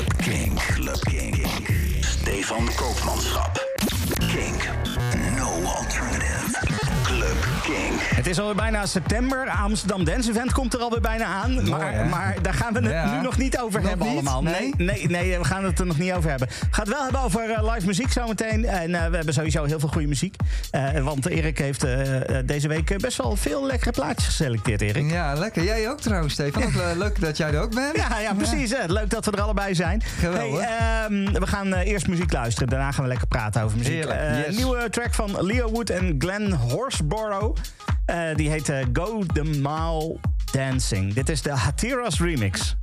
Club King, Club King, Stefan Koopmanschap. King, No alternative. Het is alweer bijna september. Amsterdam Dance Event komt er alweer bijna aan. Maar, maar, daar gaan we het nu nog niet over hebben allemaal. Nee? nee? Nee, we gaan het er nog niet over hebben. Gaat het wel hebben over eh, live muziek zometeen. En eh, we hebben sowieso heel veel goede muziek. Eh, want Erik heeft deze week best wel veel lekkere plaatjes geselecteerd, Erik. Ja, lekker. Jij ook trouwens, Stefan. Leuk dat jij er ook bent. Ja, ja precies. Hè. Leuk dat we er allebei zijn. Geweldig. Hey, ehm, we gaan eerst muziek luisteren. Daarna gaan we lekker praten over muziek. Yes. Nieuwe track van Leo Wood en Glenn Horsborg. Eh, die heet eh, Go The Mile Dancing. Dit is de Hatiras remix.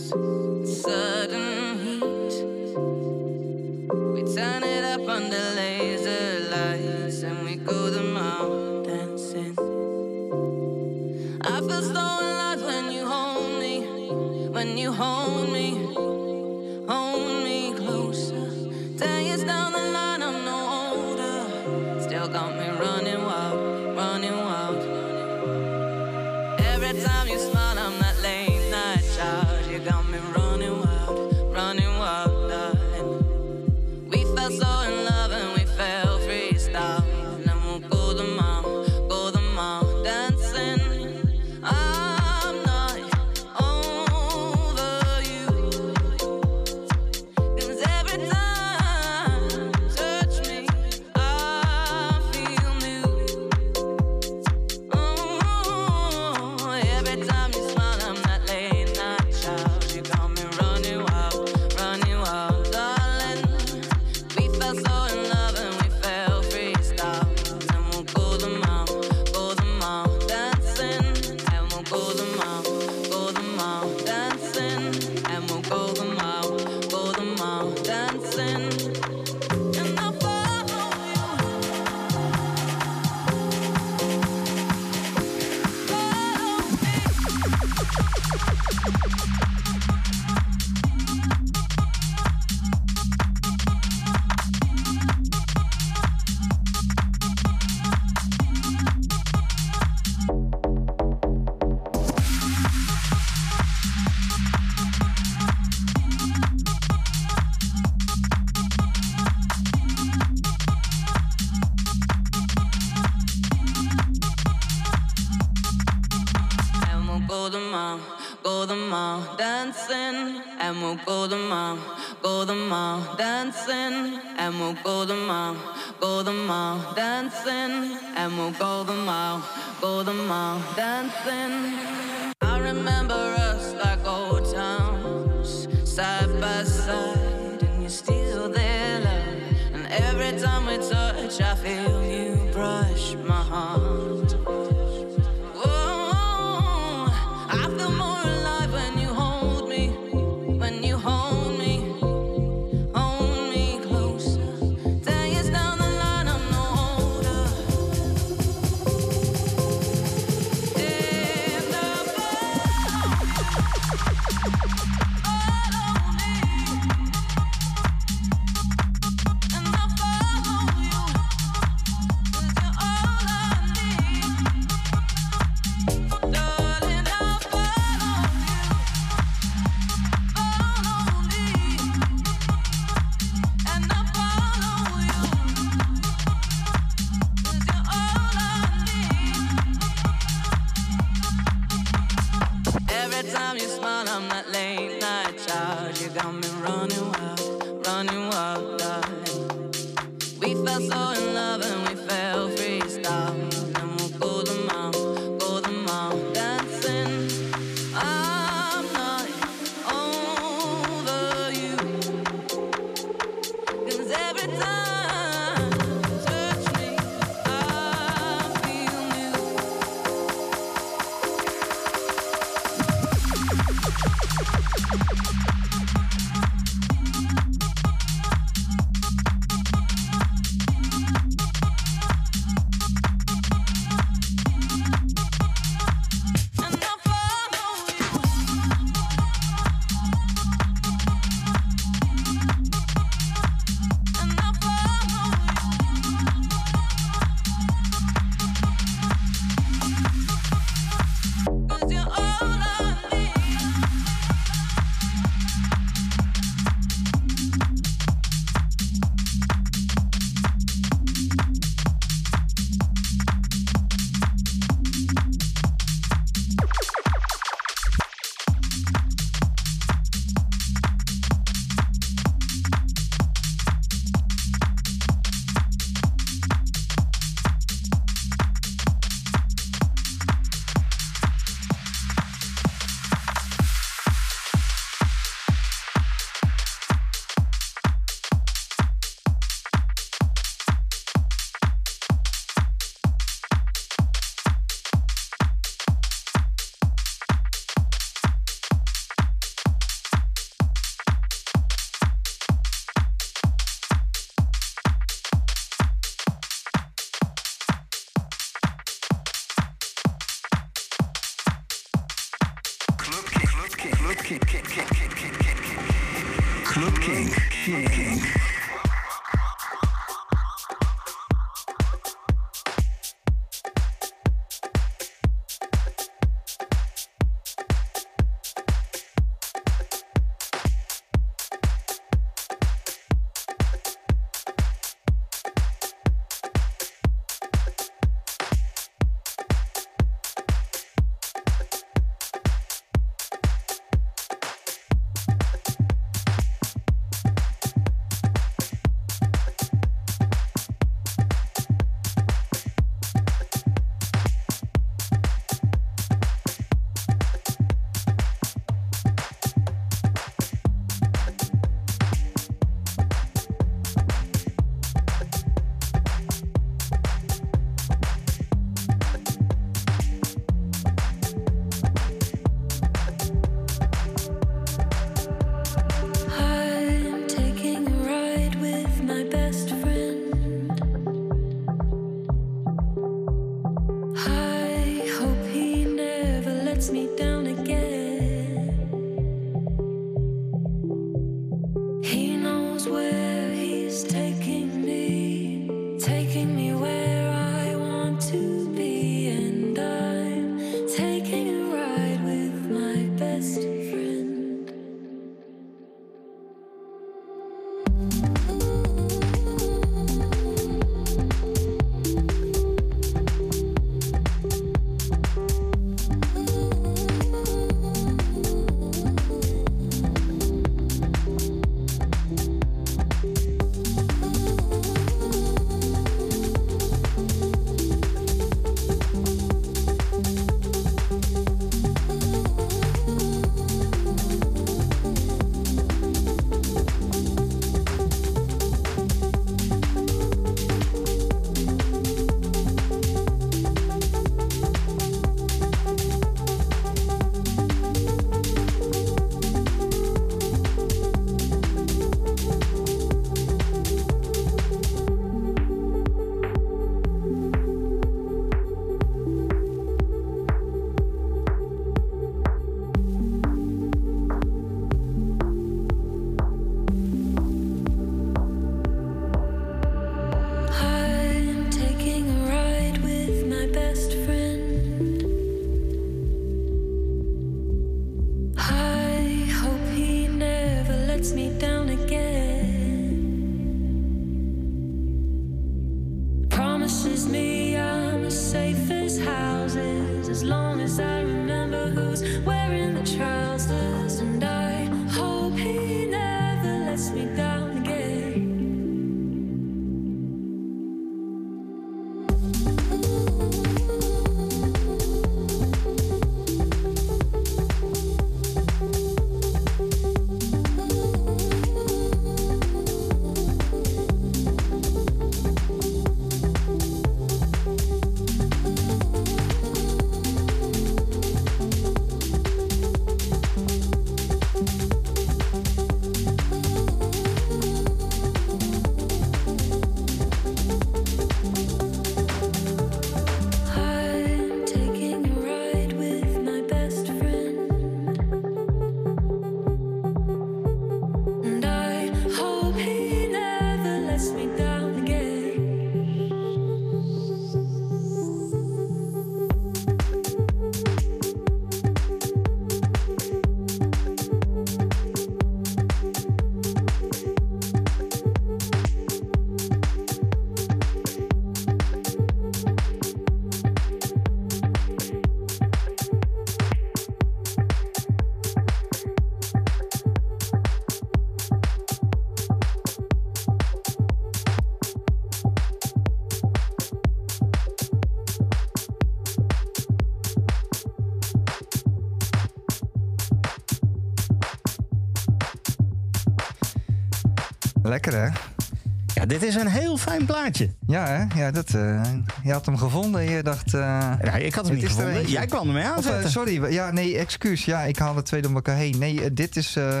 Fijn plaatje. Ja, hè? Ja, dat, eh, je had hem gevonden en je dacht... eh, Ja, ik had hem niet er gevonden. eentje. Jij kwam ermee of, eh, aanzetten. sorry, ja, nee, excuus. Ja, ik haalde twee door elkaar heen. Nee, dit is... eh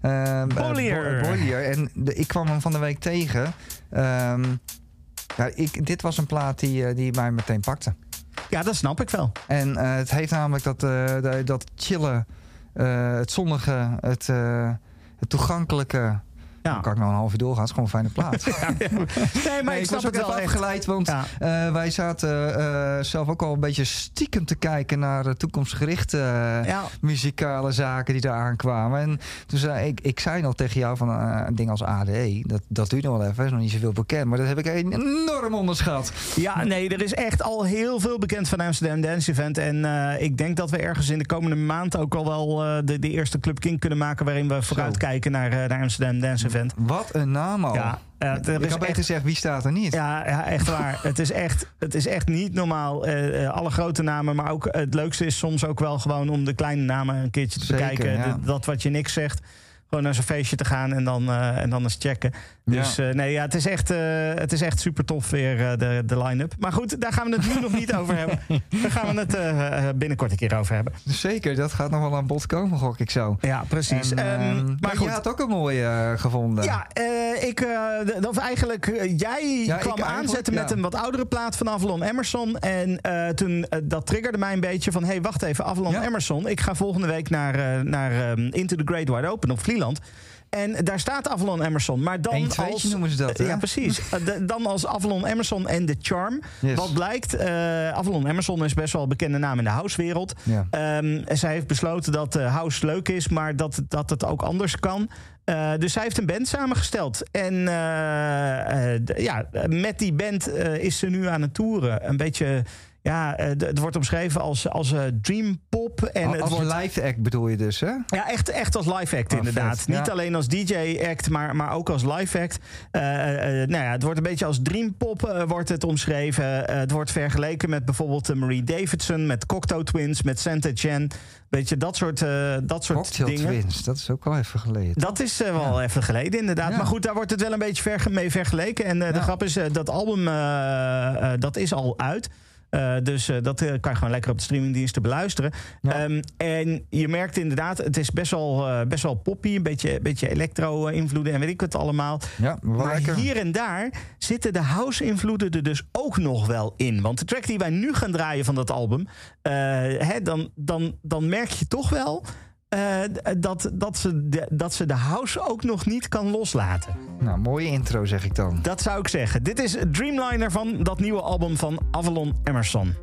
eh, Bollier. Bo- Bollier. En de- ik kwam hem van de week tegen. Ehm, ja, ik, dit was een plaat die, die mij meteen pakte. Ja, dat snap ik wel. En het heeft namelijk dat, de- dat chille eh, het zonnige, het, het toegankelijke. Ja. Dan kan ik nou een half uur doorgaan. Het is gewoon een fijne plaat. Nee, maar Nee, ik was ook het even afgeleid, want eh, wij zaten eh, zelf ook al een beetje stiekem te kijken naar de toekomstgerichte eh, Ja. muzikale zaken die daar aankwamen. En toen zei ik, ik zei nog tegen jou van een ding als ADE, dat, dat duurt nog wel even, is nog niet zoveel bekend, maar dat heb ik enorm onderschat. Ja, nee, er is echt al heel veel bekend van Amsterdam Dance Event. En ik denk dat we ergens in de komende maand ook al wel de, de eerste Club King kunnen maken... waarin we vooruitkijken naar, naar Amsterdam Dance Wat een naam al. Ja, er ik is had beter echt- gezegd, wie staat er niet? Ja, ja, echt waar. het, is echt, het is echt niet normaal. Eh, eh, alle grote namen, maar ook het leukste is soms ook wel gewoon om de kleine namen een keertje te Zeker, bekijken. ja. De- dat wat je niks zegt. Gewoon naar zo'n feestje te gaan en dan, eh, en dan eens checken. Dus eh, nee, ja, het is echt, eh, het is echt super tof weer, de, de line-up. Maar goed, daar gaan we het nu nog niet over hebben. Daar gaan we het binnenkort een keer over hebben. Zeker, dat gaat nog wel aan bod komen, gok ik zo. Ja, precies. En, Ehm, maar maar goed. je had ook een mooie gevonden. Ja, ik, eh, d- of eigenlijk, jij Ja, kwam aanzetten met ja. een wat oudere plaat van Avalon Emerson. En toen, dat triggerde mij een beetje van, hé, hey, wacht even, Avalon. Emerson. Ik ga volgende week naar, naar ehm, Into the Great Wide Open op Vlieland. En daar staat Avalon Emerson. Maar dan als... noemen ze dat, hè? Ja, precies. Eh, de- dan als Avalon Emerson en The Charm. Yes. Wat blijkt, eh, Avalon Emerson is best wel een bekende naam in de housewereld. Ja. Ehm, en zij heeft besloten dat eh, house leuk is, maar dat, dat het ook anders kan. Dus zij heeft een band samengesteld. En ja, met die band is ze nu aan het toeren. Een beetje, ja, eh, het wordt omschreven als, als eh, dream pop. En het als wordt, live act bedoel je dus, hè? ja, echt, echt als live act Oh, inderdaad. vet, Niet alleen als DJ-act, maar, maar ook als live act. Eh, nou ja, het wordt een beetje als dreampop eh, wordt het omschreven. Het wordt vergeleken met bijvoorbeeld Marie Davidson, met Cocteau Twins, met Santa Jen. Weet je, dat soort, dat soort Cocktail dingen. Twins, dat is ook wel even geleden. Dat is wel even geleden, inderdaad. Ja. Maar goed, daar wordt het wel een beetje mee vergeleken. En de grap is, dat album dat is al uit. Eh, dus eh, dat eh, kan je gewoon lekker op de streamingdiensten beluisteren. Ja. Ehm, en je merkt inderdaad, het is best wel, best wel poppy. Een beetje, beetje electro-invloeden en weet ik wat allemaal. Ja, maar lekker. hier en daar zitten de house-invloeden er dus ook nog wel in. Want de track die wij nu gaan draaien van dat album... hè, dan, dan, dan merk je toch wel... eh, dat, dat, ze de, dat ze de house ook nog niet kan loslaten. Nou, mooie intro zeg ik dan. Dat zou ik zeggen. Dit is Dreamliner van dat nieuwe album van Avalon Emerson.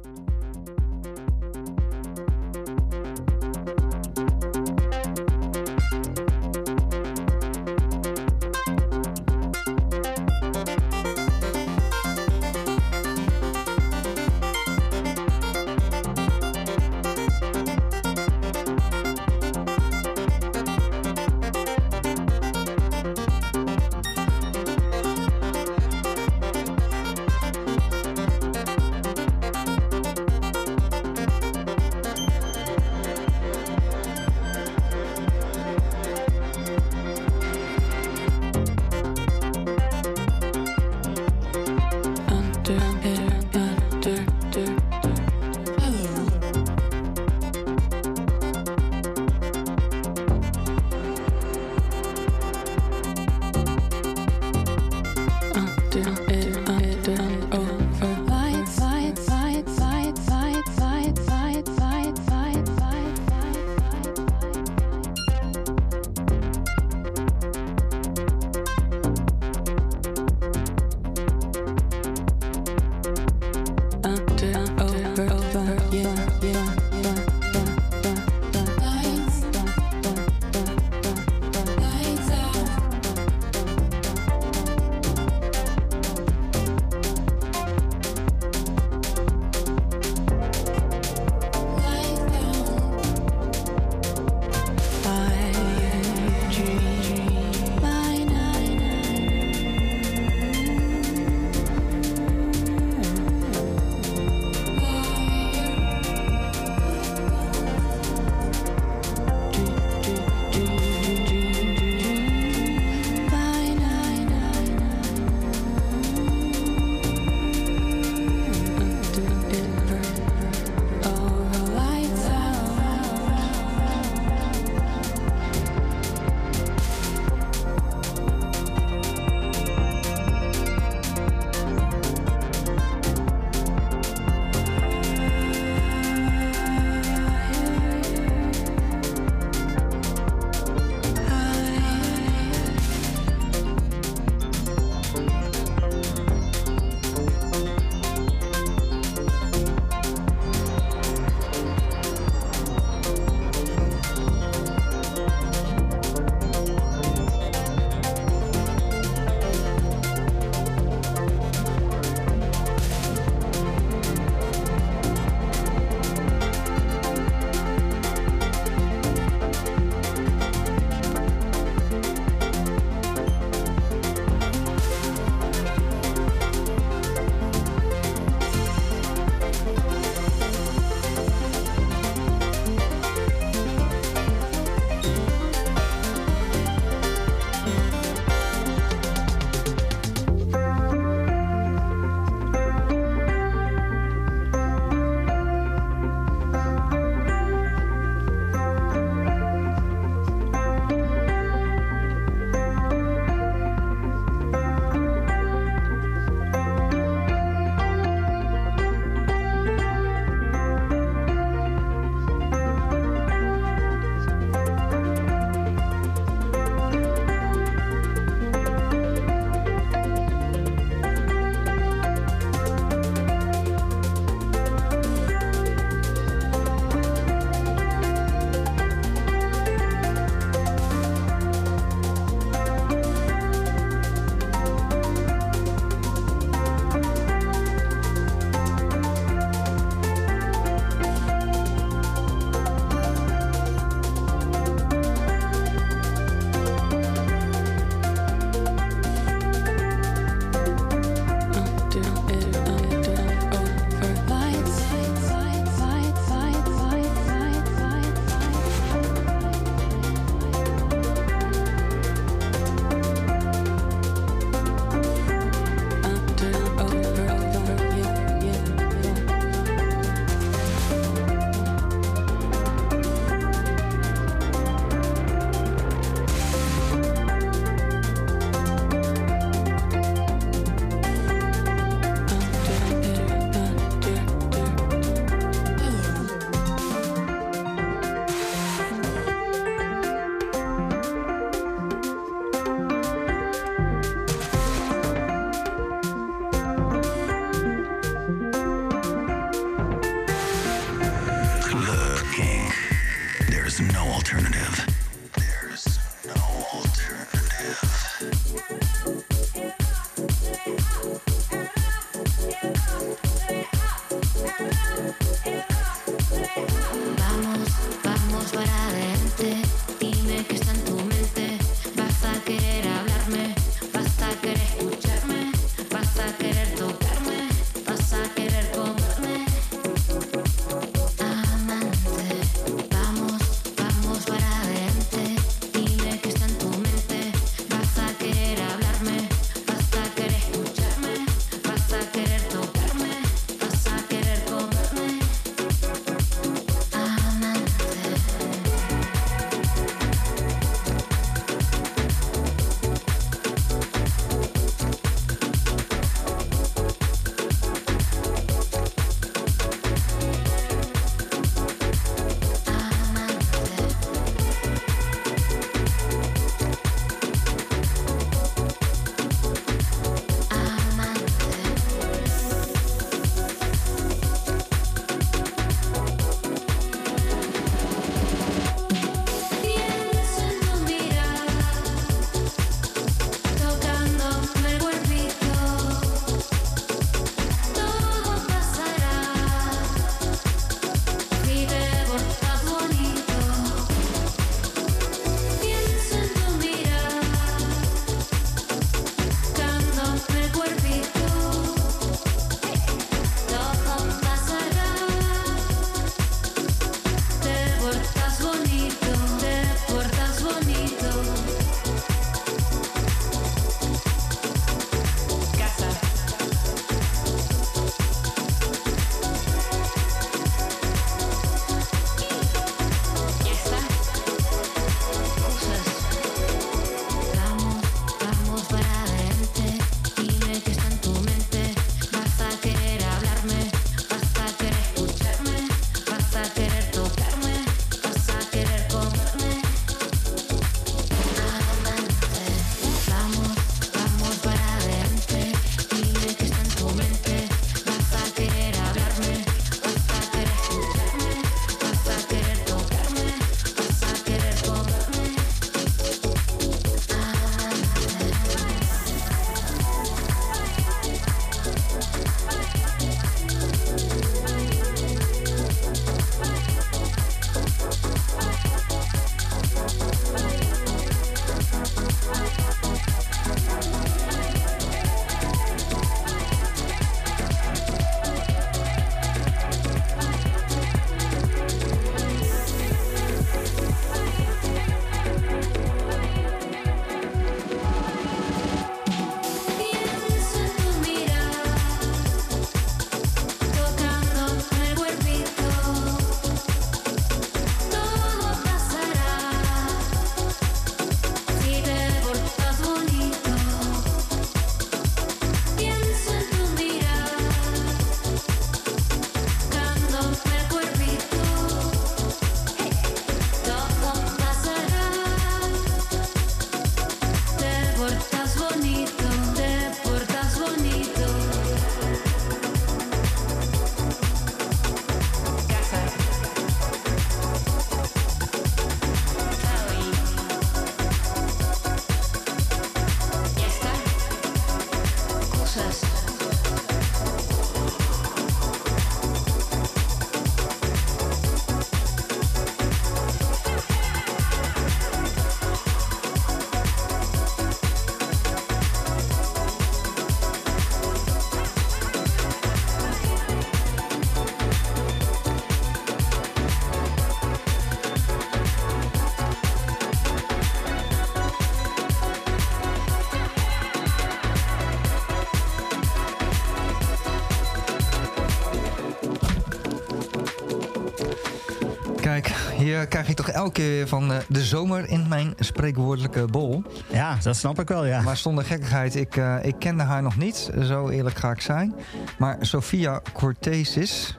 Eh, krijg ik toch elke keer van eh, de zomer in mijn spreekwoordelijke bol. Ja, dat snap ik wel, ja. Maar zonder gekkigheid, ik, eh, ik kende haar nog niet, zo eerlijk ga ik zijn. Maar Sofia Cortesis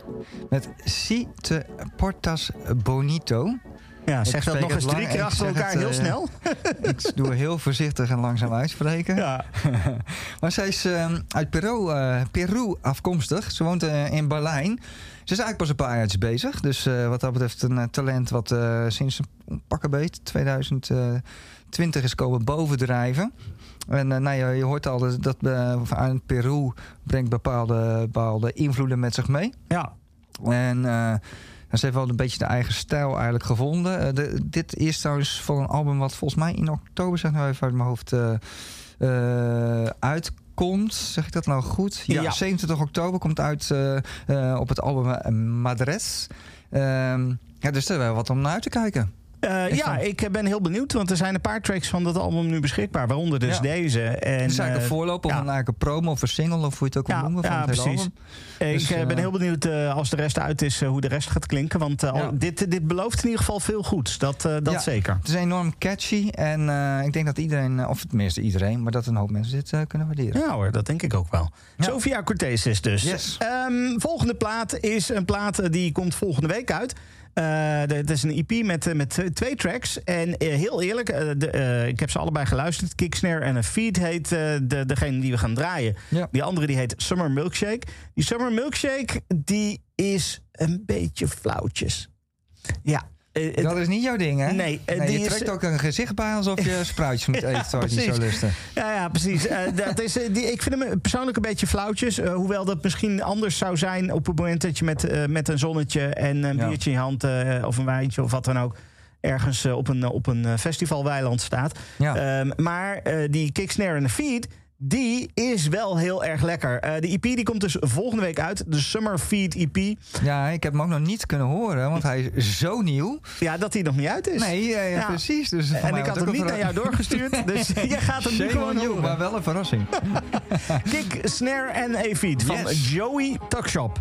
met Si te Portas Bonito. Ja, zeg dat nog eens drie keer achter elkaar heel snel. ik doe heel voorzichtig en langzaam uitspreken. Ja. maar zij is ehm, uit Peru, Peru afkomstig. Ze woont in Berlijn. Ze is eigenlijk pas een paar jaar bezig. Dus eh, wat dat betreft een eh, talent wat eh, sinds een pakkenbeet 2020 is komen bovendrijven. En nou, je, je, hoort al dat, dat aan Peru brengt bepaalde, bepaalde invloeden met zich mee. Ja. En ze heeft wel een beetje de eigen stijl eigenlijk gevonden. De, dit is trouwens van een album wat volgens mij in oktober, zeg nou even uit mijn hoofd, uitkomt komt, zeg ik dat nou goed? Ja, 27 oktober komt uit eh, eh, op het album Madres. Ehm, ja, dus er wel wat om naar uit te kijken. Eh, ja, ik ben heel benieuwd, want er zijn een paar tracks van dat album nu beschikbaar, waaronder dus deze. En, het is eh, eigenlijk een voorloper van een promo of een single, of hoe je het ook wil ja, noemen. Van ja, precies. Album. Ik dus, eh, ben heel benieuwd als de rest uit is hoe de rest gaat klinken, want dit, dit belooft in ieder geval veel goeds, dat, dat zeker. Het is enorm catchy en ik denk dat iedereen, of tenminste iedereen, maar dat een hoop mensen dit kunnen waarderen. Ja hoor, dat denk ik ook wel. Sofia Cortez is dus. Yes. Ehm, volgende plaat is een plaat die komt volgende week uit. Eh, het is een EP met, eh, met twee tracks. En eh, heel eerlijk, de, ik heb ze allebei geluisterd. Kicksnare en een Feed heet de, degene die we gaan draaien. Die andere die heet Summer Milkshake. Die Summer Milkshake die is een beetje flauwtjes. Ja. Eh, dat is niet jouw ding, hè? Nee. Eh, je trekt eh, ook een gezicht bij alsof je spruitjes moet eten, zoals precies. je zo lusten. Ja, ja precies. Dat is, die, ik vind hem persoonlijk een beetje flauwtjes. hoewel dat misschien anders zou zijn op het moment dat je met, met een zonnetje en een biertje in je hand... of een wijntje of wat dan ook ergens op een, op een festivalweiland staat. Ehm, maar die kicksnare in de feed... Die is wel heel erg lekker. Eh, de EP die komt dus volgende week uit. De Summer Feed EP. Ja, ik heb hem ook nog niet kunnen horen, want hij is zo nieuw. Ja, dat hij nog niet uit is. Nee, precies. Dus en ik had hem niet naar jou doorgestuurd. Dus je gaat hem nu gewoon nieuw, Maar wel een verrassing. Kick, Snare en A-Feed van. Joey Tuckshop.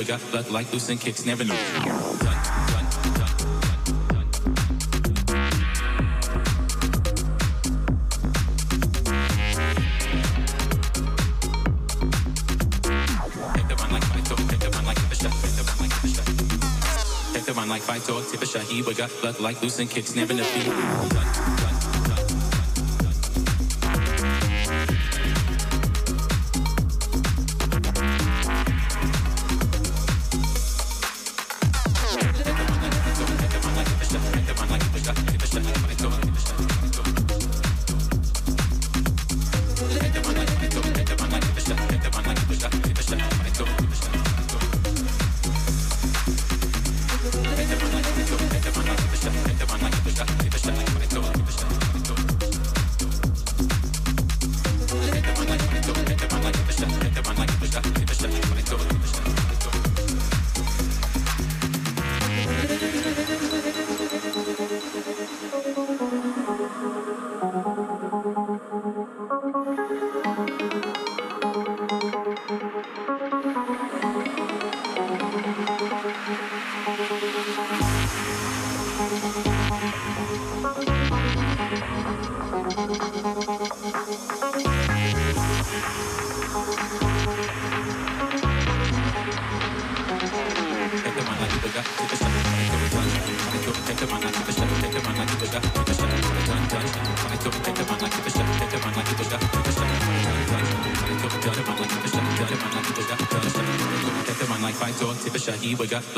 We got blood like loose and kicks, never know. like fight tip a shahi, we got blood like loose and kicks, never know.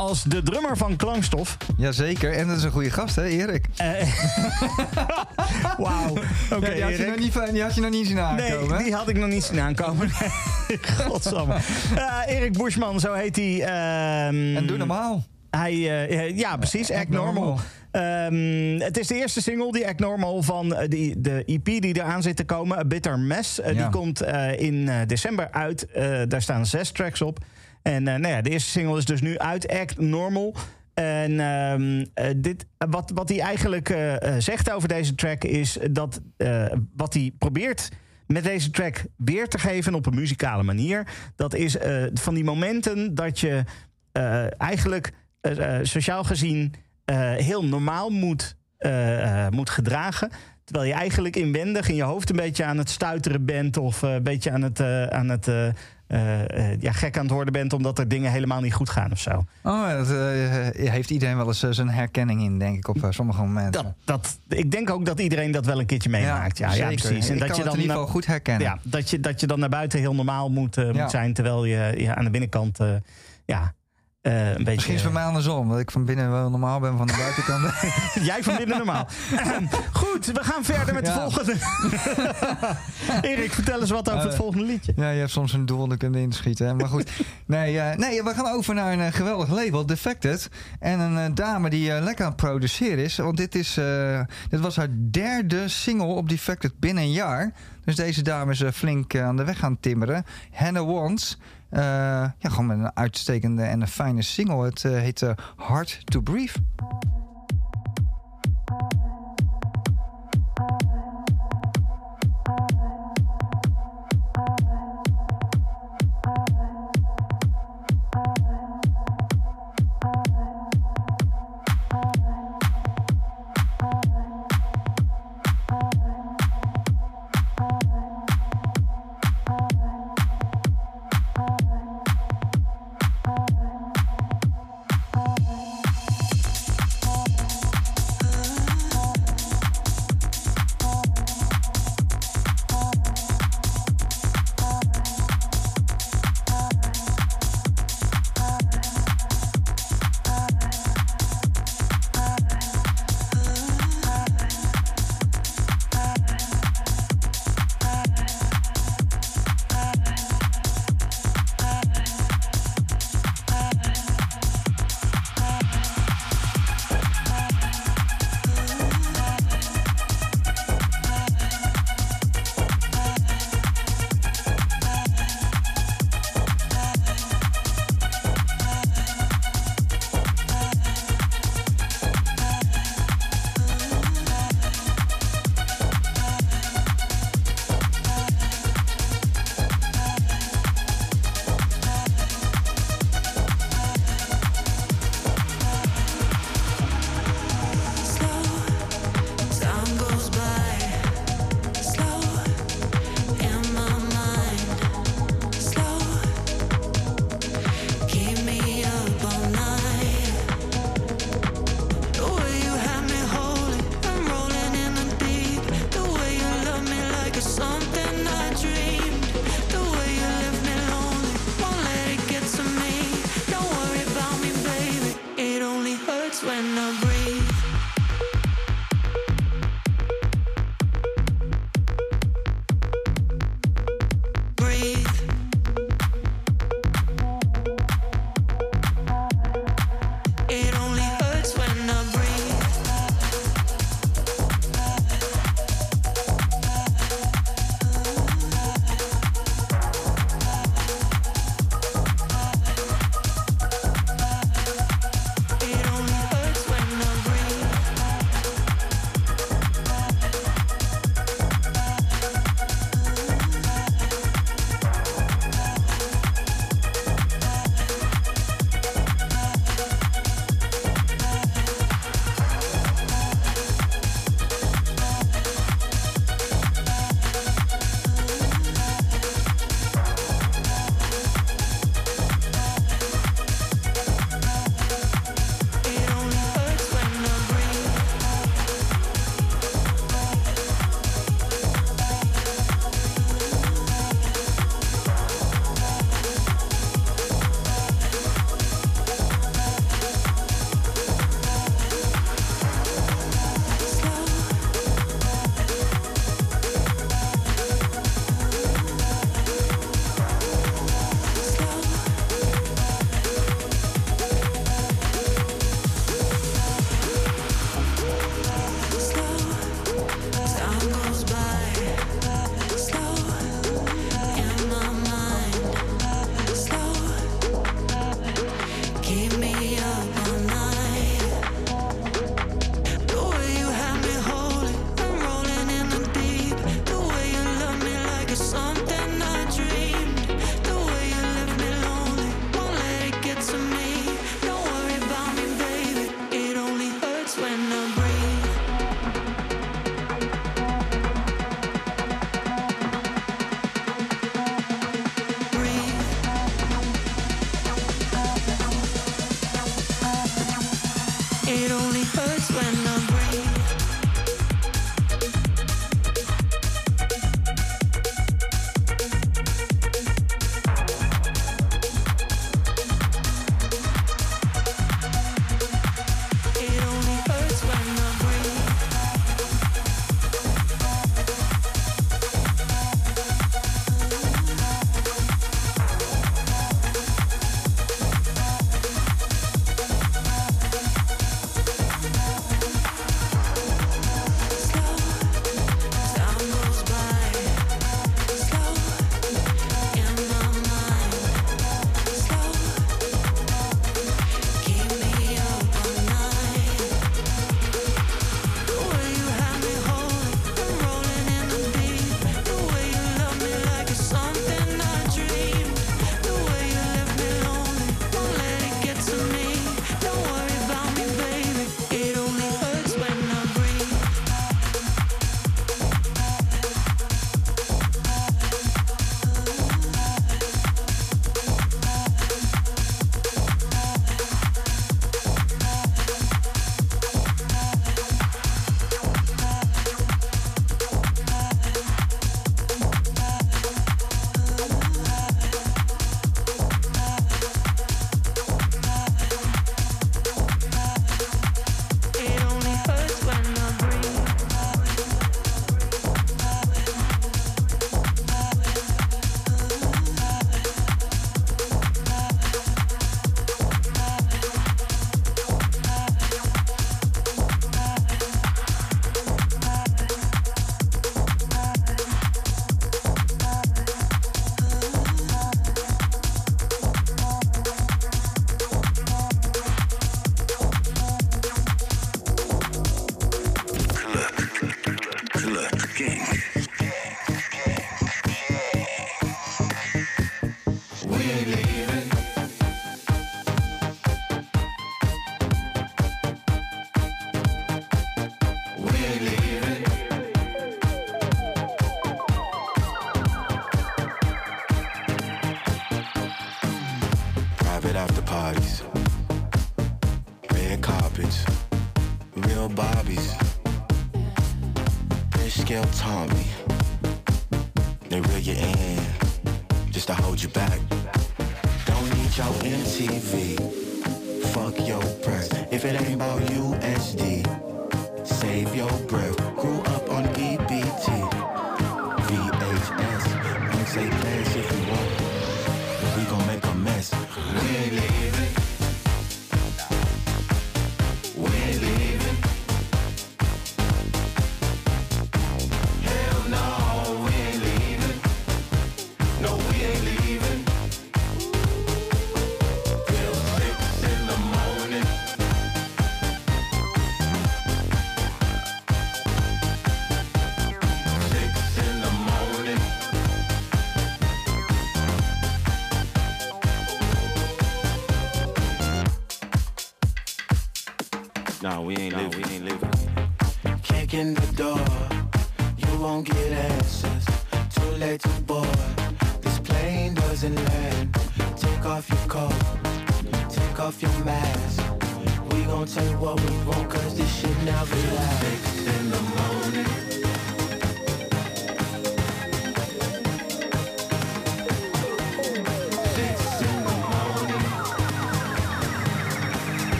als de drummer van Klankstof. Jazeker, en dat is een goede gast, hè, Erik? Wauw. Oké, Ja, die, had je nog niet, die had je nog niet zien aankomen. Nee, die had ik nog niet zien aankomen. Godsamme. Eh, Erik Bushman, zo heet hij. ehm, En doe normaal. Hij, eh, eh, ja, precies. Act, Normal. Normal. Ehm, het is de eerste single, die Act Normal, van eh, die, de EP die eraan zit te komen. A Bitter Mess. Eh, Ja. Die komt eh, in eh, december uit. Eh, daar staan zes tracks op. En eh, nou ja, de eerste single is dus nu uit, Act Normal. En ehm, eh, dit, wat, wat hij eigenlijk eh, zegt over deze track is dat wat hij probeert met deze track weer te geven op een muzikale manier. Dat is van die momenten dat je eigenlijk sociaal gezien heel normaal moet, moet gedragen. Terwijl je eigenlijk inwendig in je hoofd een beetje aan het stuiteren bent. Of een beetje aan het, aan het ja, gek aan het worden bent. Omdat er dingen helemaal niet goed gaan of zo. Oh, dat eh, heeft iedereen wel eens eh, zijn herkenning in, denk ik, op eh, sommige momenten. Dat, dat, ik denk ook dat iedereen dat wel een keertje meemaakt. Ja, ja, precies. En ik dat kan je dan in ieder geval goed herkennen. Ja, dat, je, dat je dan naar buiten heel normaal moet, eh, zijn. Terwijl je, je aan de binnenkant eh, ja, eh, een beetje... Misschien is het bij mij andersom, dat ik van binnen wel normaal ben, van de buitenkant. Jij van binnen normaal. Ehm, Goed, we gaan verder met de Ja. volgende. Erik, vertel eens wat over het Eh, volgende liedje. ja, je hebt soms een doel dan kun je inschieten. Hè? Maar goed. Nee, eh, nee, we gaan over naar een eh, geweldig label, Defected. En een eh, dame die eh, lekker aan het produceren is. Want dit, is, eh, dit was haar derde single op Defected binnen een jaar. Dus deze dame is eh, flink eh, aan de weg gaan timmeren. Hannah Wants. Eh, ja, gewoon met een uitstekende en een fijne single. Het eh, heet eh, Hard to Breathe.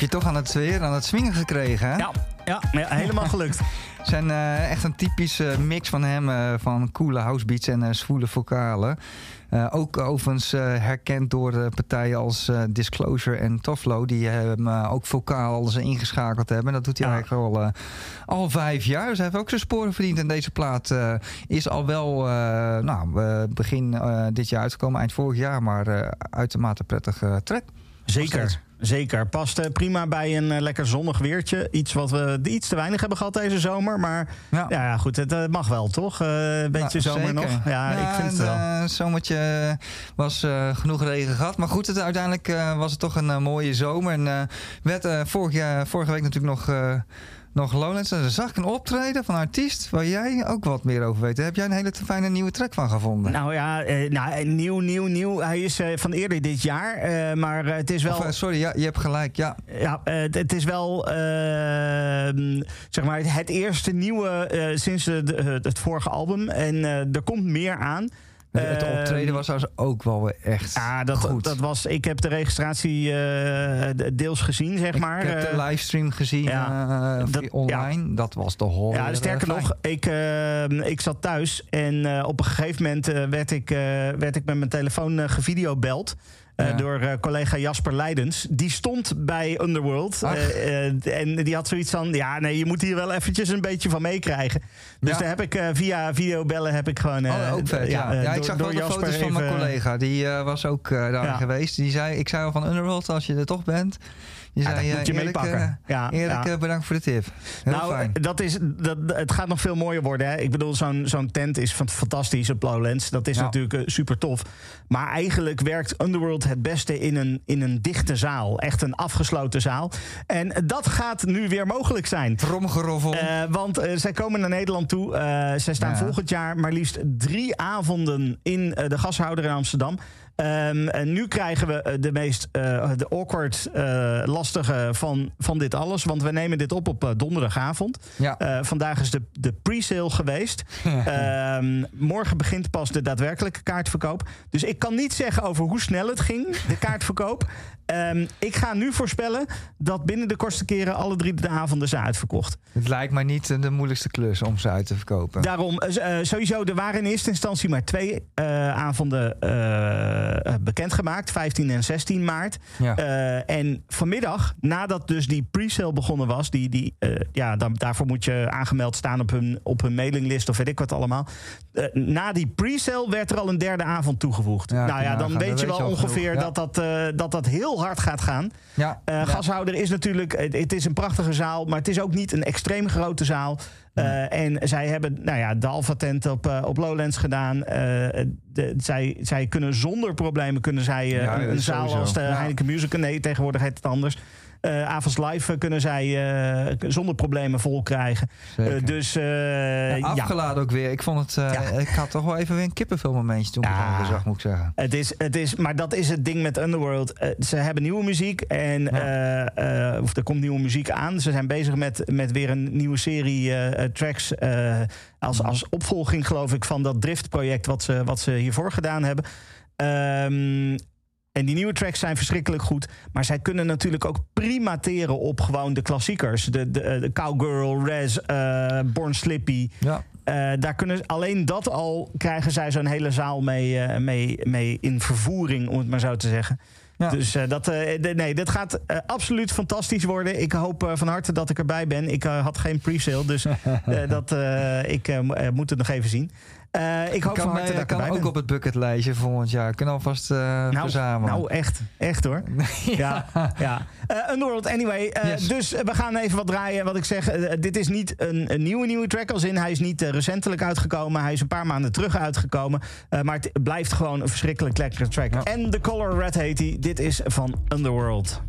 Heb je toch aan het weer, aan het swingen gekregen, hè? Ja, ja, ja, helemaal gelukt. zijn eh, echt een typische mix van hem, eh, van coole housebeats en eh zwoele vocalen. Ook overigens herkend door partijen als Disclosure en Toflo, die hem ook vocaal al eens ingeschakeld hebben. Dat doet hij Ja. eigenlijk al, al vijf jaar. Dus hij heeft ook zijn sporen verdiend. En deze plaat is al wel nou, begin dit jaar uitgekomen, eind vorig jaar, maar uitermate prettig track. Zeker. Zeker. Past eh, prima bij een eh, lekker zonnig weertje. Iets wat we iets te weinig hebben gehad deze zomer. Maar Ja. ja, goed, het eh, mag wel, toch? Een beetje zomer zeker. nog. Ja, ik vind het wel. Het zomertje was genoeg regen gehad. Maar goed, het, uiteindelijk was het toch een mooie zomer. En werd vorig jaar, vorige week natuurlijk nog, nog Lowlands. En dan zag ik een optreden van een artiest waar jij ook wat meer over weet. Heb jij een hele fijne nieuwe track van gevonden. Nou ja, eh, nou, eh, nieuw, nieuw, nieuw. Hij is eh, van eerder dit jaar. eh, maar eh, het is wel... Of, eh, sorry, ja, je hebt gelijk. Ja, Ja, het- het is wel ehm, zeg maar het eerste nieuwe sinds de, de- het vorige album. En er komt meer aan. Het Ehm, optreden was trouwens ook wel echt Ja, dat, goed. dat was. Ik heb de registratie eh, de- deels gezien, zeg maar. ik heb de Eh, livestream gezien ja, eh, dat- online. Dat was de hol. Ja, sterker nog, ik, eh, ik zat thuis en op een gegeven moment werd, ik, werd ik met mijn telefoon gevideobeld. Eh, Ja. Door eh, collega Jasper Leidens. Die stond bij Underworld. Eh, en die had zoiets van: ja, nee, je moet hier wel eventjes een beetje van meekrijgen. Dus Ja. daar heb ik via videobellen heb ik gewoon. Oh, ook vet, ja. ik zag door wel de foto's van mijn collega. Die was ook daar geweest. Die zei, ik zei al van Underworld, als je er toch bent. Je Ja, zei, dat eh, moet je eerlijk, meepakken. eh, Ja, eerlijk ja. eh, bedankt voor de tip. Heel nou, fijn. Dat is, dat, het gaat nog veel mooier worden. Hè? Ik bedoel, zo'n zo'n tent is fantastisch op Lowlands. Dat is Ja. natuurlijk eh, super tof. Maar eigenlijk werkt Underworld het beste in een, in een dichte zaal. Echt een afgesloten zaal. En dat gaat nu weer mogelijk zijn. Tromgeroffel. Eh, want eh, zij komen naar Nederland toe. Eh, zij staan volgend jaar maar liefst drie avonden in eh, de gashouder in Amsterdam. Ehm, en nu krijgen we eh, de meest eh, de awkward eh, lastige van, van dit alles. Want we nemen dit op op donderdagavond. ja. Vandaag is de, de pre-sale geweest. Ehm, morgen begint pas de daadwerkelijke kaartverkoop. Dus ik kan niet zeggen over hoe snel het ging, de kaartverkoop. Ehm, ik ga nu voorspellen dat binnen de kortste keren alle drie de avonden zijn uitverkocht. het lijkt mij niet de moeilijkste klus om ze uit te verkopen. Daarom, sowieso, er waren in eerste instantie maar twee avonden bekendgemaakt. 15 en 16 maart. Ja. Eh, en vanmiddag, nadat dus die pre-sale begonnen was... Die, die, eh, ja, dan, daarvoor moet je aangemeld staan op hun, op hun mailinglist of weet ik wat allemaal. Eh, na die pre-sale werd er al een derde avond toegevoegd. Ja, nou ja, dan weet je wel ongeveer ja. dat, dat, eh, dat dat heel hard gaat gaan. ja. Eh, ja. Gashouder is natuurlijk, het, het is een prachtige zaal, maar het is ook niet een extreem grote zaal. Eh, en zij hebben nou ja, de Alpha Tent op, eh, op Lowlands gedaan. Eh, de, zij, zij kunnen zonder problemen kunnen zij, Ja, een, een zaal sowieso. als de. Heineken Music. Nee, tegenwoordig heet het anders. Avonds Live eh, kunnen zij eh, zonder problemen vol krijgen. Dus Ja, ja, afgeladen ook weer. Ik vond het. Ja. Ik had toch wel even weer een kippenfilm momentje toen ik Ja. het allemaal weer zag, moet ik zeggen. Het is, het is, maar dat is het ding met Underworld. Ze hebben nieuwe muziek en of er komt nieuwe muziek aan. Ze zijn bezig met, met weer een nieuwe serie tracks. als, als opvolging, geloof ik, van dat Drift-project wat ze, wat ze hiervoor gedaan hebben. Ehm, en die nieuwe tracks zijn verschrikkelijk goed. Maar zij kunnen natuurlijk ook prima teren op gewoon de klassiekers. De, de, eh, de Cowgirl, Res, eh, Born Slippy. Ja. Eh, daar kunnen alleen dat al krijgen zij zo'n hele zaal mee, mee, mee in vervoering, om het maar zo te zeggen. Ja. Dus dat, nee, dit gaat absoluut fantastisch worden. Ik hoop van harte dat ik erbij ben. Ik had geen pre-sale, dus dat, ik mo- moet het nog even zien. Eh, ik hoop van harte eh, dat kan ook op het bucketlijstje volgend jaar. Kunnen alvast eh nou, verzamelen. nou, echt. Echt hoor. ja, ja. Underworld, anyway. Yes. Dus we gaan even wat draaien. Wat ik zeg, dit is niet een, een nieuwe nieuwe track. Als in, hij is niet recentelijk uitgekomen. Hij is een paar maanden terug uitgekomen. Maar het blijft gewoon een verschrikkelijk lekkere track. Ja. En The Color Red heet hij. Dit is van Underworld.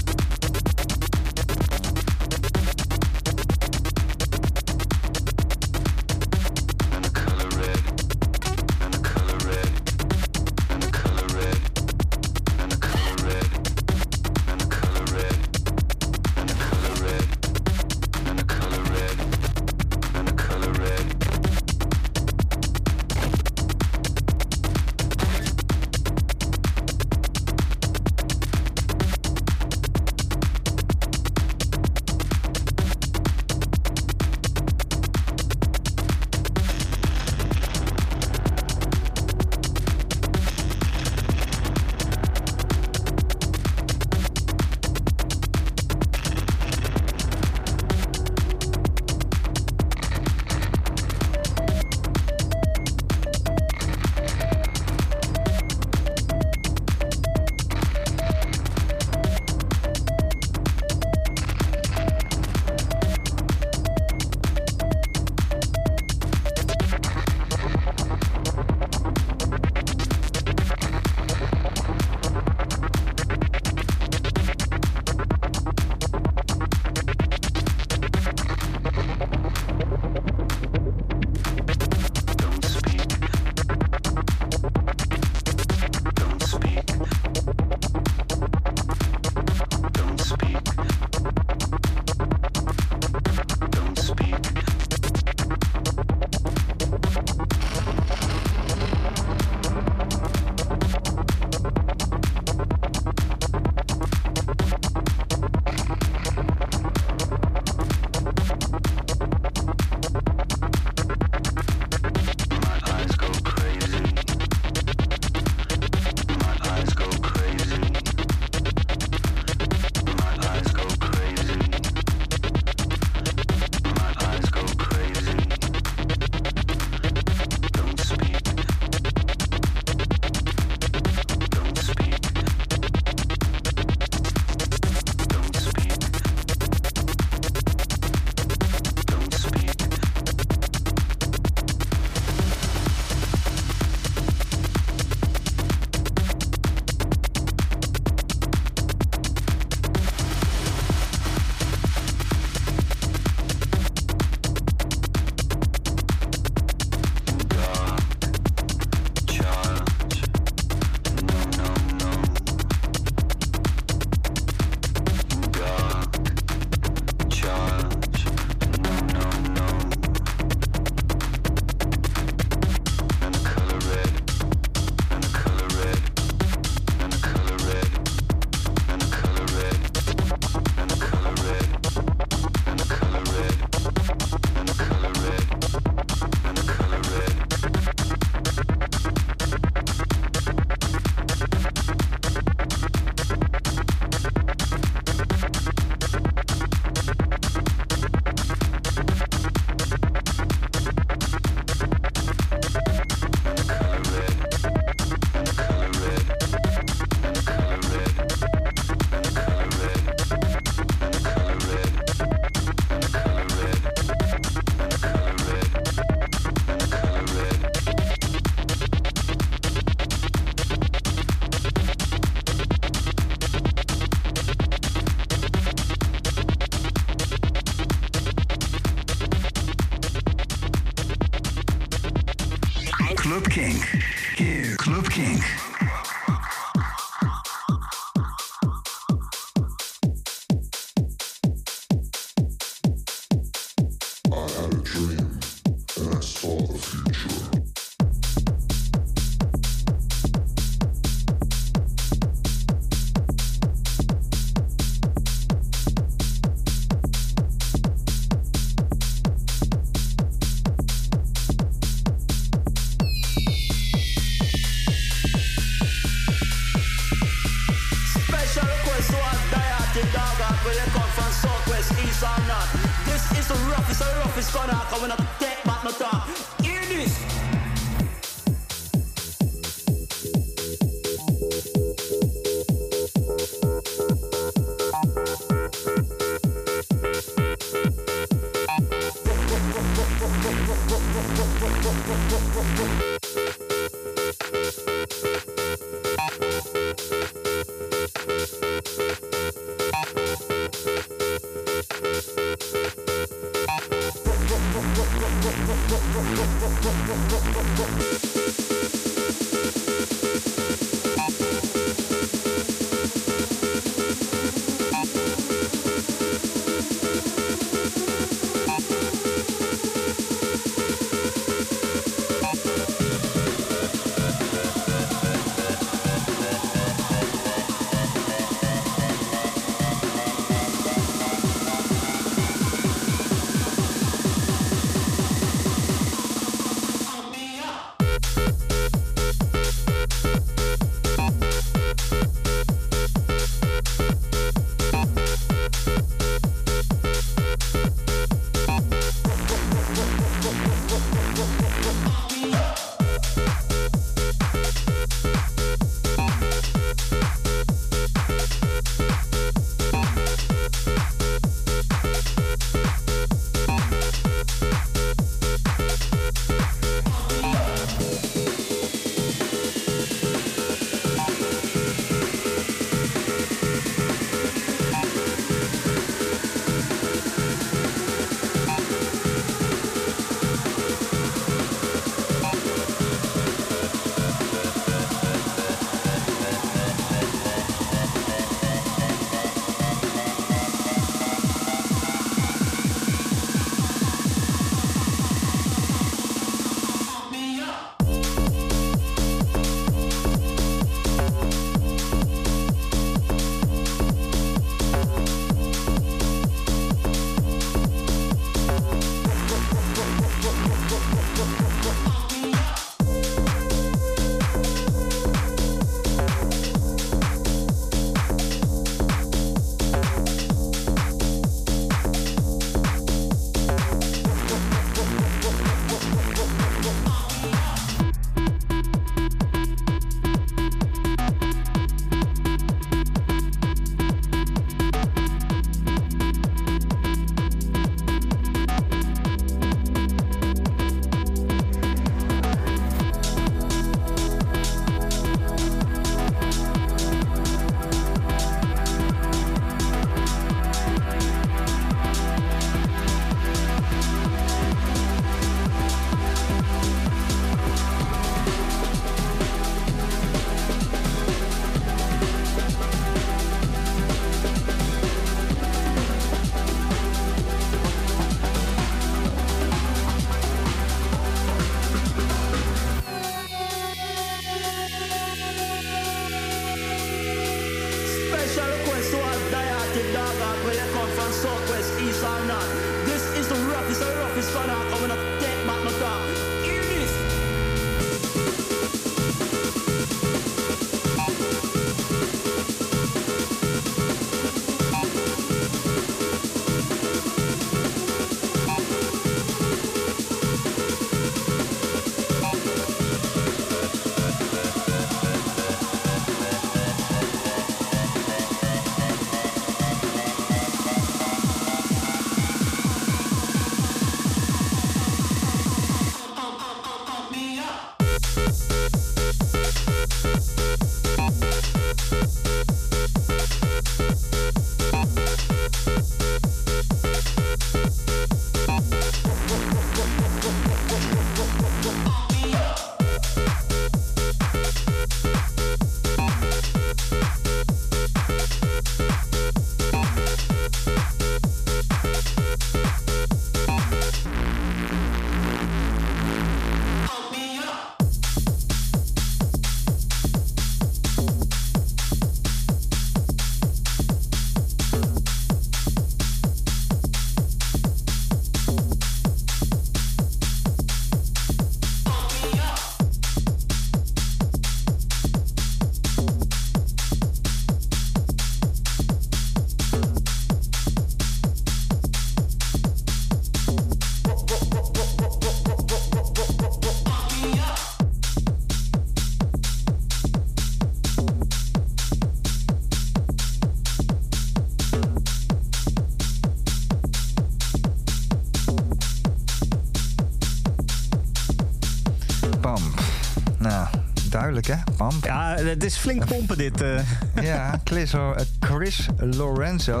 Het is flink pompen dit. eh. Ja, Chris, eh, Chris Lorenzo.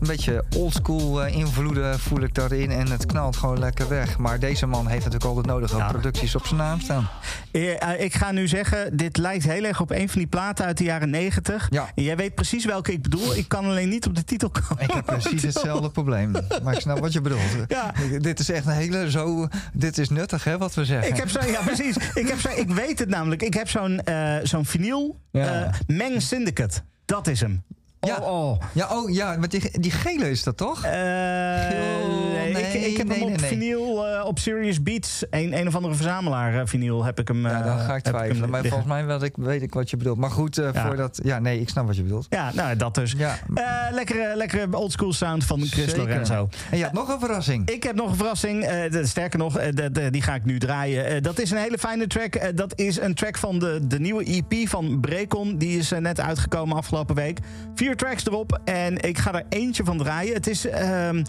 Een beetje oldschool eh, invloeden voel ik daarin. En het knalt gewoon lekker weg. Maar deze man heeft natuurlijk al de nodige Ja. producties op zijn naam staan. Eh, eh, ik ga nu zeggen, dit lijkt heel erg op een van die platen uit de jaren 90. Ja. Jij weet precies welke ik bedoel. Ik kan alleen niet op de titel komen. Ik heb precies hetzelfde probleem. Maar ik snap wat je bedoelt. Ja. Dit is echt een hele zo... Dit is nuttig, hè, wat we zeggen. Ik heb zo, ja precies. Ik, heb zo, ik weet het namelijk. Ik heb zo'n eh zo'n vinyl. Ja. Meng Syndicate. Dat is hem. Ja. Oh, oh. Ja, oh ja, met die, die gele is dat toch? Geel, nee, ik, nee, ik heb hem op vinyl eh, op Serious Beats. Een, een of andere verzamelaar eh, vinyl heb ik hem. Ja, eh, dan ga ik twijfelen. Maar volgens mij weet ik, weet ik wat je bedoelt. Maar goed, eh Ja. voordat... Ja, nee, ik snap wat je bedoelt. Ja, nou dat dus. Ja. Eh, lekkere, lekkere oldschool sound van Chris Zeker. Lorenzo. En je had nog een verrassing. Ik heb nog een verrassing. eh, de- sterker nog, eh, de- de- die ga ik nu draaien. Eh, dat is een hele fijne track. Eh, dat is een track van de, de nieuwe EP van Brecon. Die is eh, net uitgekomen afgelopen week. Vier tracks erop. En ik ga er eentje van draaien. Het is. ehm,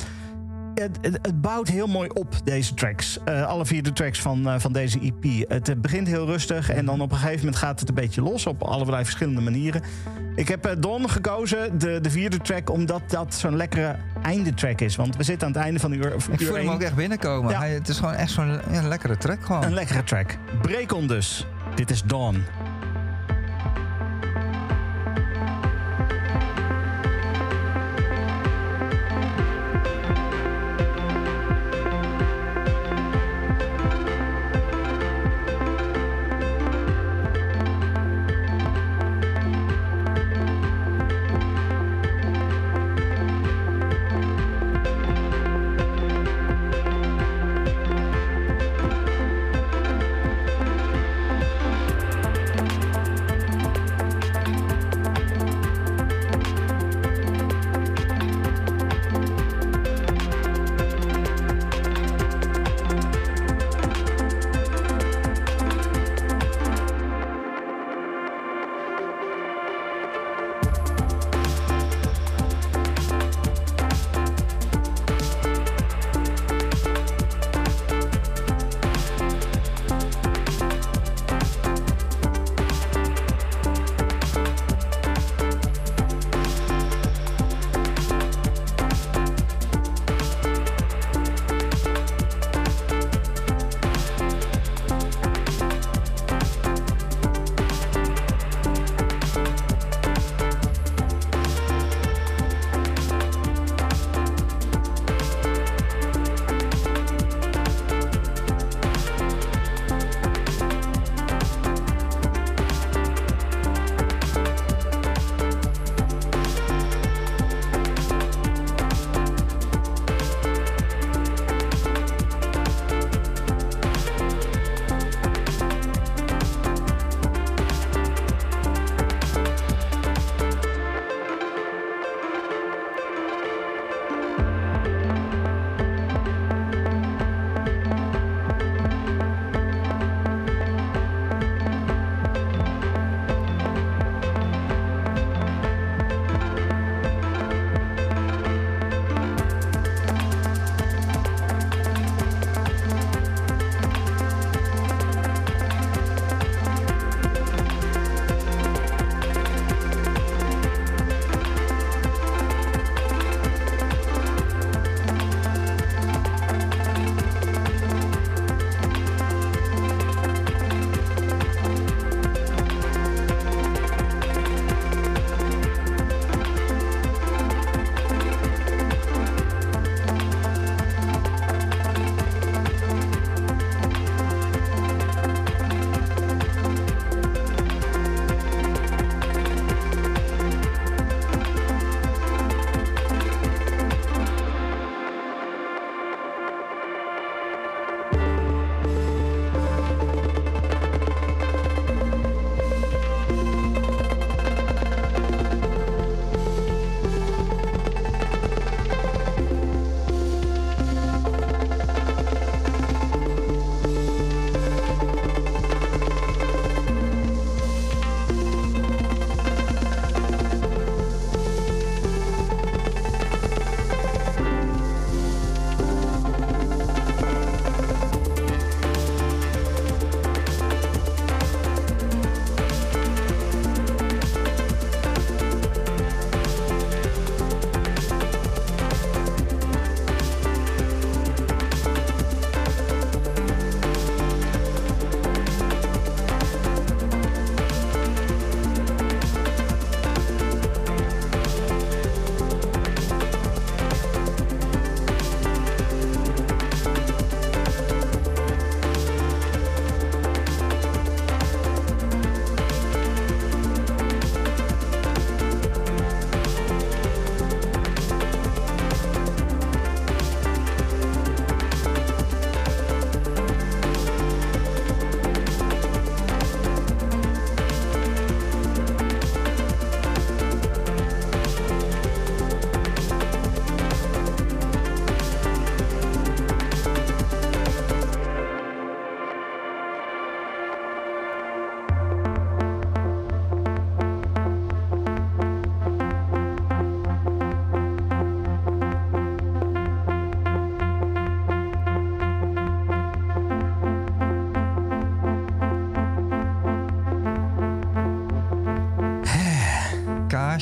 het, het, het bouwt heel mooi op, deze tracks. Eh, alle vier de tracks van, eh, van deze EP. Het eh, begint heel rustig en dan op een gegeven moment gaat het een beetje los op allerlei verschillende manieren. Ik heb Dawn gekozen, de, de vierde track, omdat dat zo'n lekkere einde track is. Want we zitten aan het einde van uur, Ik uur voel hem ook echt binnenkomen. Ja. Hij, het is gewoon echt zo'n ja, lekkere track gewoon. Een lekkere track. Brecon dus. Dit is Dawn.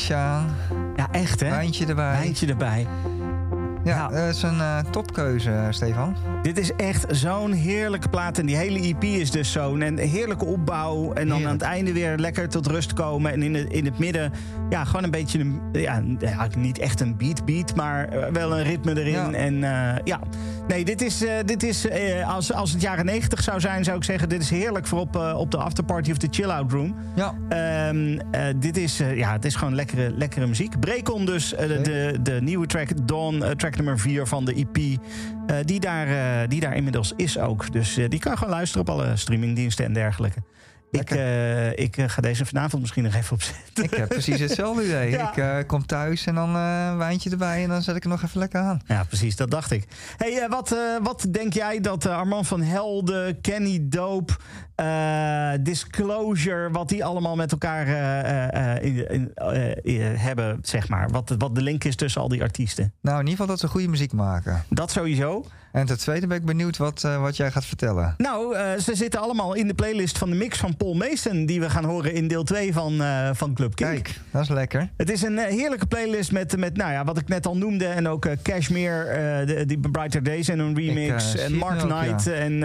Aan. Ja, echt hè? Wijntje erbij. Wijntje erbij. Ja, Ja. dat is een eh, topkeuze, eh, Stefan. Dit is echt zo'n heerlijke plaat. En die hele EP is dus zo'n en heerlijke opbouw. En dan Heerlijk. aan het einde weer lekker tot rust komen. En in het, in het midden, ja, gewoon een beetje een. Ja, niet echt een beat beat, maar eh, wel een ritme erin. Ja. En ja, nee, dit is. dit is als, als het jaren 90 zou zijn, zou ik zeggen: dit is heerlijk voor op, op de afterparty of de chill-out room. Ja, Ehm, eh, dit is, eh, ja, het is gewoon lekkere, lekkere muziek. Brecon dus, eh, de, de, nieuwe track, Dawn, track nummer 4 van de EP. die, daar, die daar inmiddels is ook. Dus die kan je gewoon luisteren op alle streamingdiensten en dergelijke. Ik, ik ga deze vanavond misschien nog even opzetten. ik heb precies hetzelfde idee. Ja. Ik kom thuis en dan een wijntje erbij en dan zet ik er nog even lekker aan. Ja, precies, dat dacht ik. Hey, wat, wat denk jij dat Armand van Helden, Kenny Dope, eh, Disclosure, wat die allemaal met elkaar eh, eh, in- in- hebben, zeg maar? Wat, wat de link is tussen al die artiesten? Nou, in ieder geval dat ze goede muziek maken. Dat sowieso. En ten tweede ben ik benieuwd wat, wat jij gaat vertellen. Nou, ze zitten allemaal in de playlist van de mix van Paul Mason... die we gaan horen in deel 2 van, van Club Kink. Kijk, dat is lekker. Het is een heerlijke playlist met, met nou ja, wat ik net al noemde... en ook Cashmere, de, die Brighter Days en een remix... en Mark ook, Knight ja. en,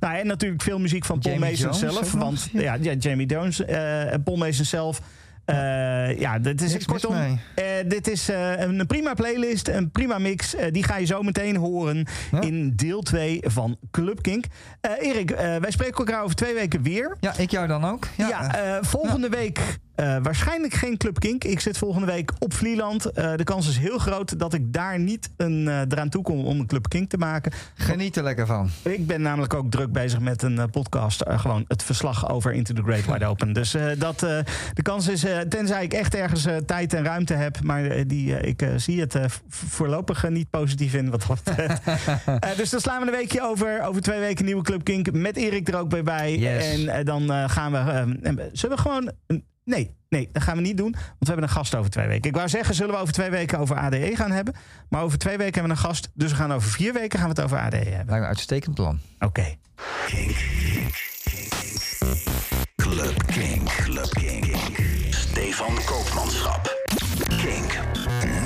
nou, en natuurlijk veel muziek van Paul Jamie Mason zelf. Want je? ja, ja, Jamie Jones eh, Paul Mason zelf... Eh, ja, dit is kortom. eh, dit is eh, een prima playlist, een prima mix. Eh, die ga je zo meteen horen Ja. in deel 2 van Club Kink. Eh, Erik, eh, wij spreken elkaar over twee weken weer. Ja, ik jou dan ook. Ja, Ja, eh, volgende week eh, waarschijnlijk geen Club Kink. Ik zit volgende week op Vlieland. Eh, de kans is heel groot dat ik daar niet een, eh, eraan toe kom om een Club Kink te maken. geniet er lekker van. Ik ben namelijk ook druk bezig met een podcast. gewoon het verslag over Into the Great Wide Open. Dus dat, de kans is, tenzij ik echt ergens tijd en ruimte heb. Maar die, ik zie het voorlopig niet positief in wat dat dus dan slaan we een weekje over. Over twee weken nieuwe Club Kink. Met Erik er ook bij bij. Yes. En dan gaan we... zullen we gewoon... een- Nee, nee, dat gaan we niet doen. Want we hebben een gast over twee weken. Ik wou zeggen, zullen we over twee weken over ADE gaan hebben. Maar over twee weken hebben we een gast. Dus we gaan over vier weken gaan we het over ADE hebben. Lijkt me een uitstekend plan. Oké. Club King. Club King. Stefan Koopmanschap. King.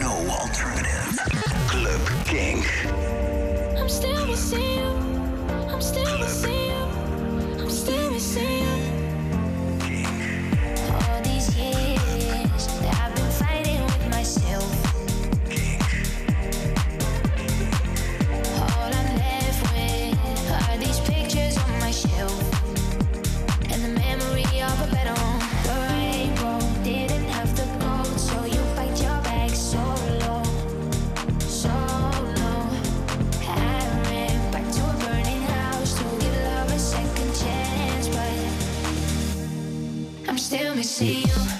No alternative. Club King. I'm still missing you. I'm still missing you. I'm still missing you. I see you.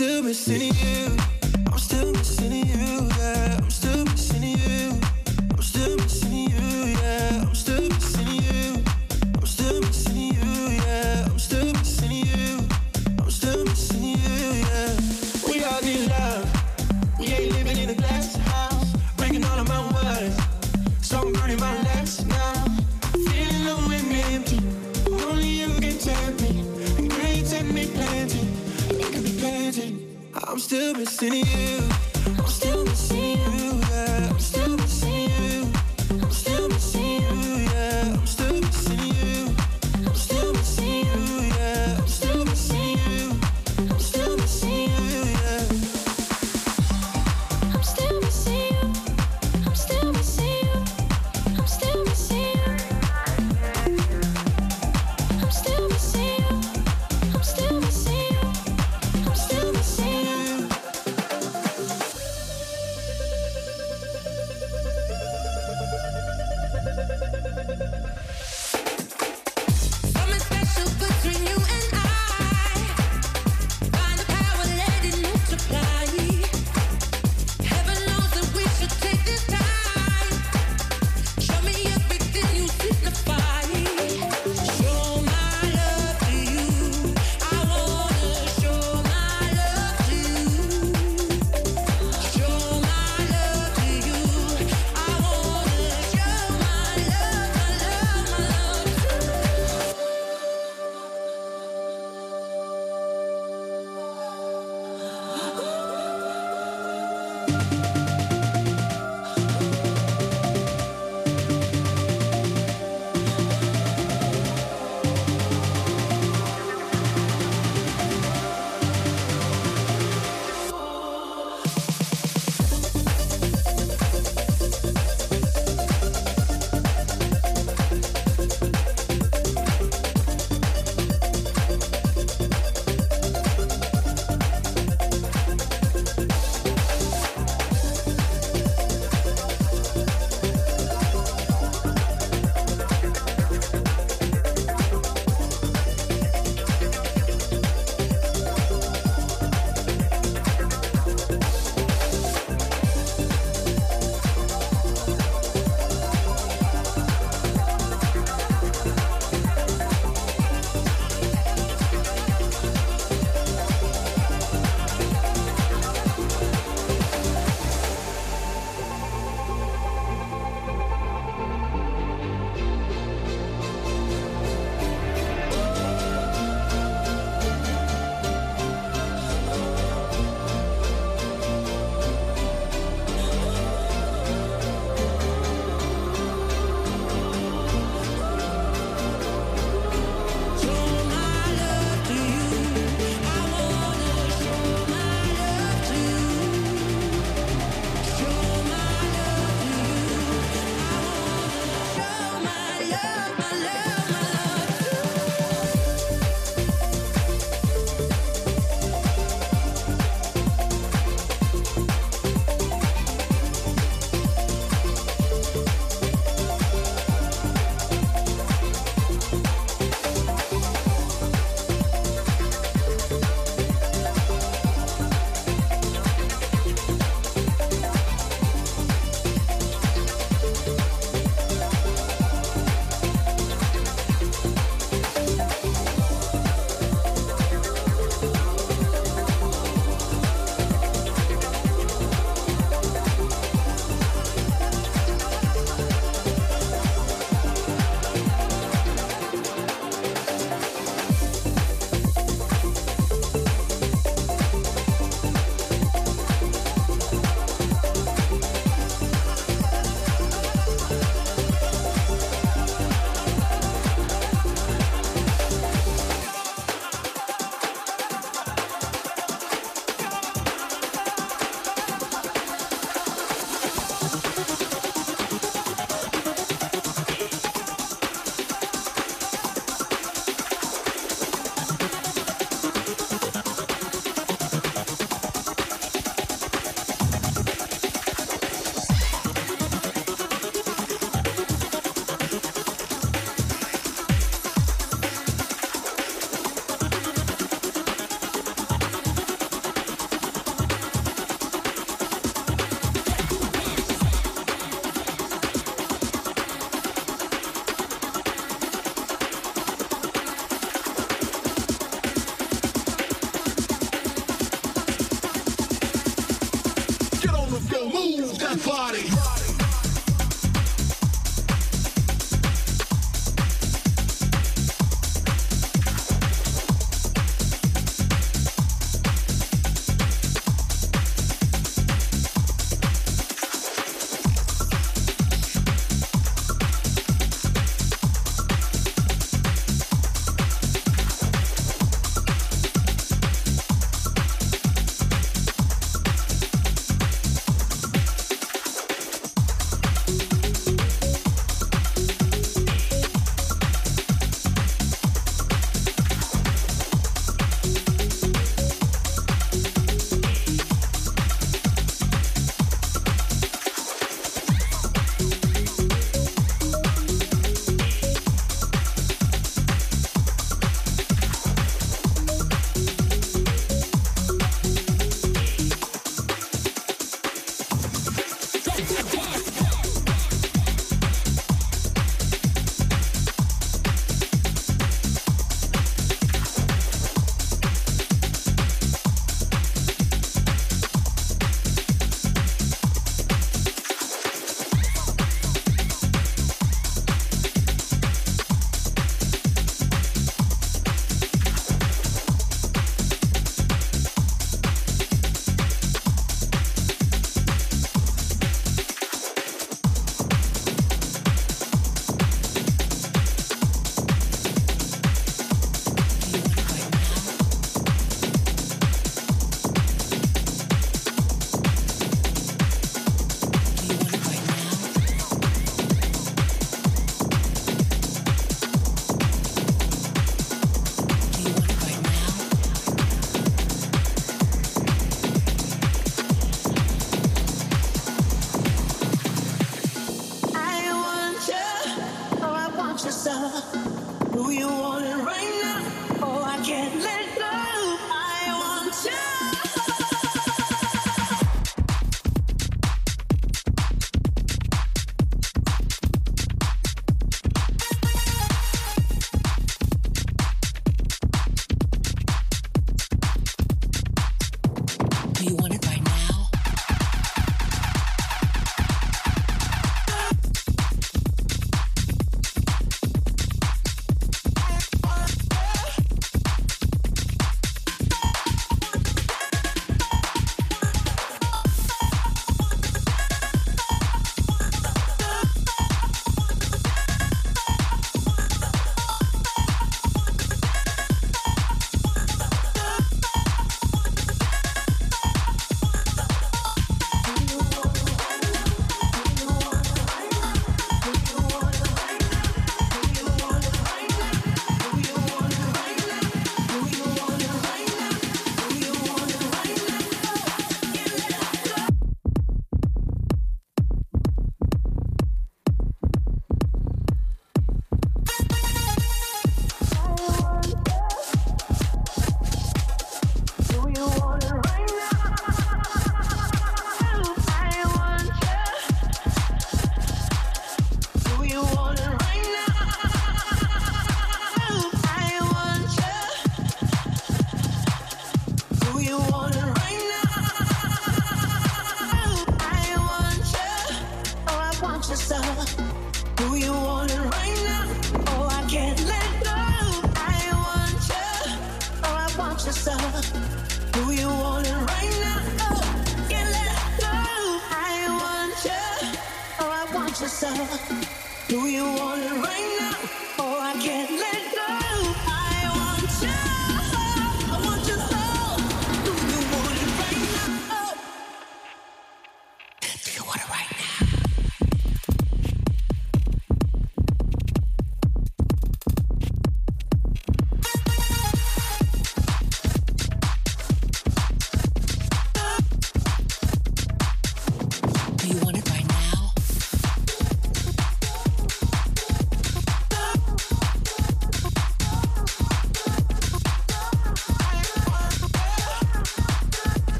Still missing you.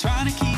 Trying to keep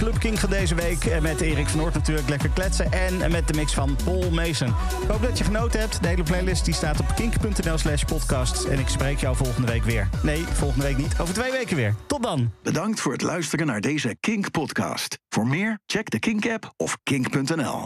Club King van deze week. Eh, Met Erik van Noort natuurlijk lekker kletsen. En met de mix van Paul Mason. Ik hoop dat je genoten hebt. De hele playlist die staat op kink.nl slash podcast. En ik spreek jou volgende week weer. Nee, volgende week niet. Over twee weken weer. Tot dan. Bedankt voor het luisteren naar deze Kink-podcast. Voor meer, check de Kink-app of kink.nl.